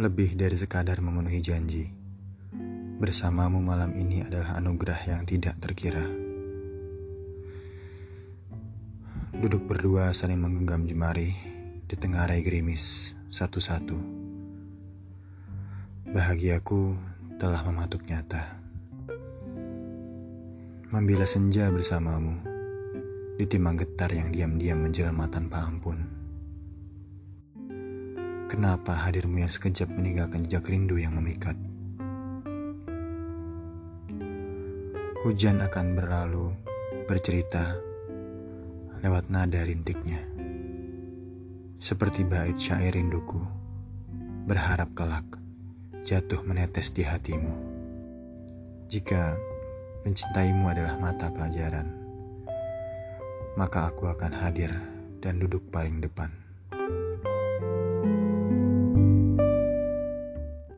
Lebih dari sekadar memenuhi janji, bersamamu malam ini adalah anugerah yang tidak terkira. Duduk berdua saling menggenggam jemari di tengah rai gerimis satu-satu. Bahagiaku telah mematuk nyata. Membila senja bersamamu, ditimang getar yang diam-diam menjelma tanpa ampun. Kenapa hadirmu yang sekejap meninggalkan jejak rindu yang memikat? Hujan akan berlalu, bercerita lewat nada rintiknya. Seperti bait syair rinduku, berharap kelak jatuh menetes di hatimu. Jika mencintaimu adalah mata pelajaran, maka aku akan hadir dan duduk paling depan.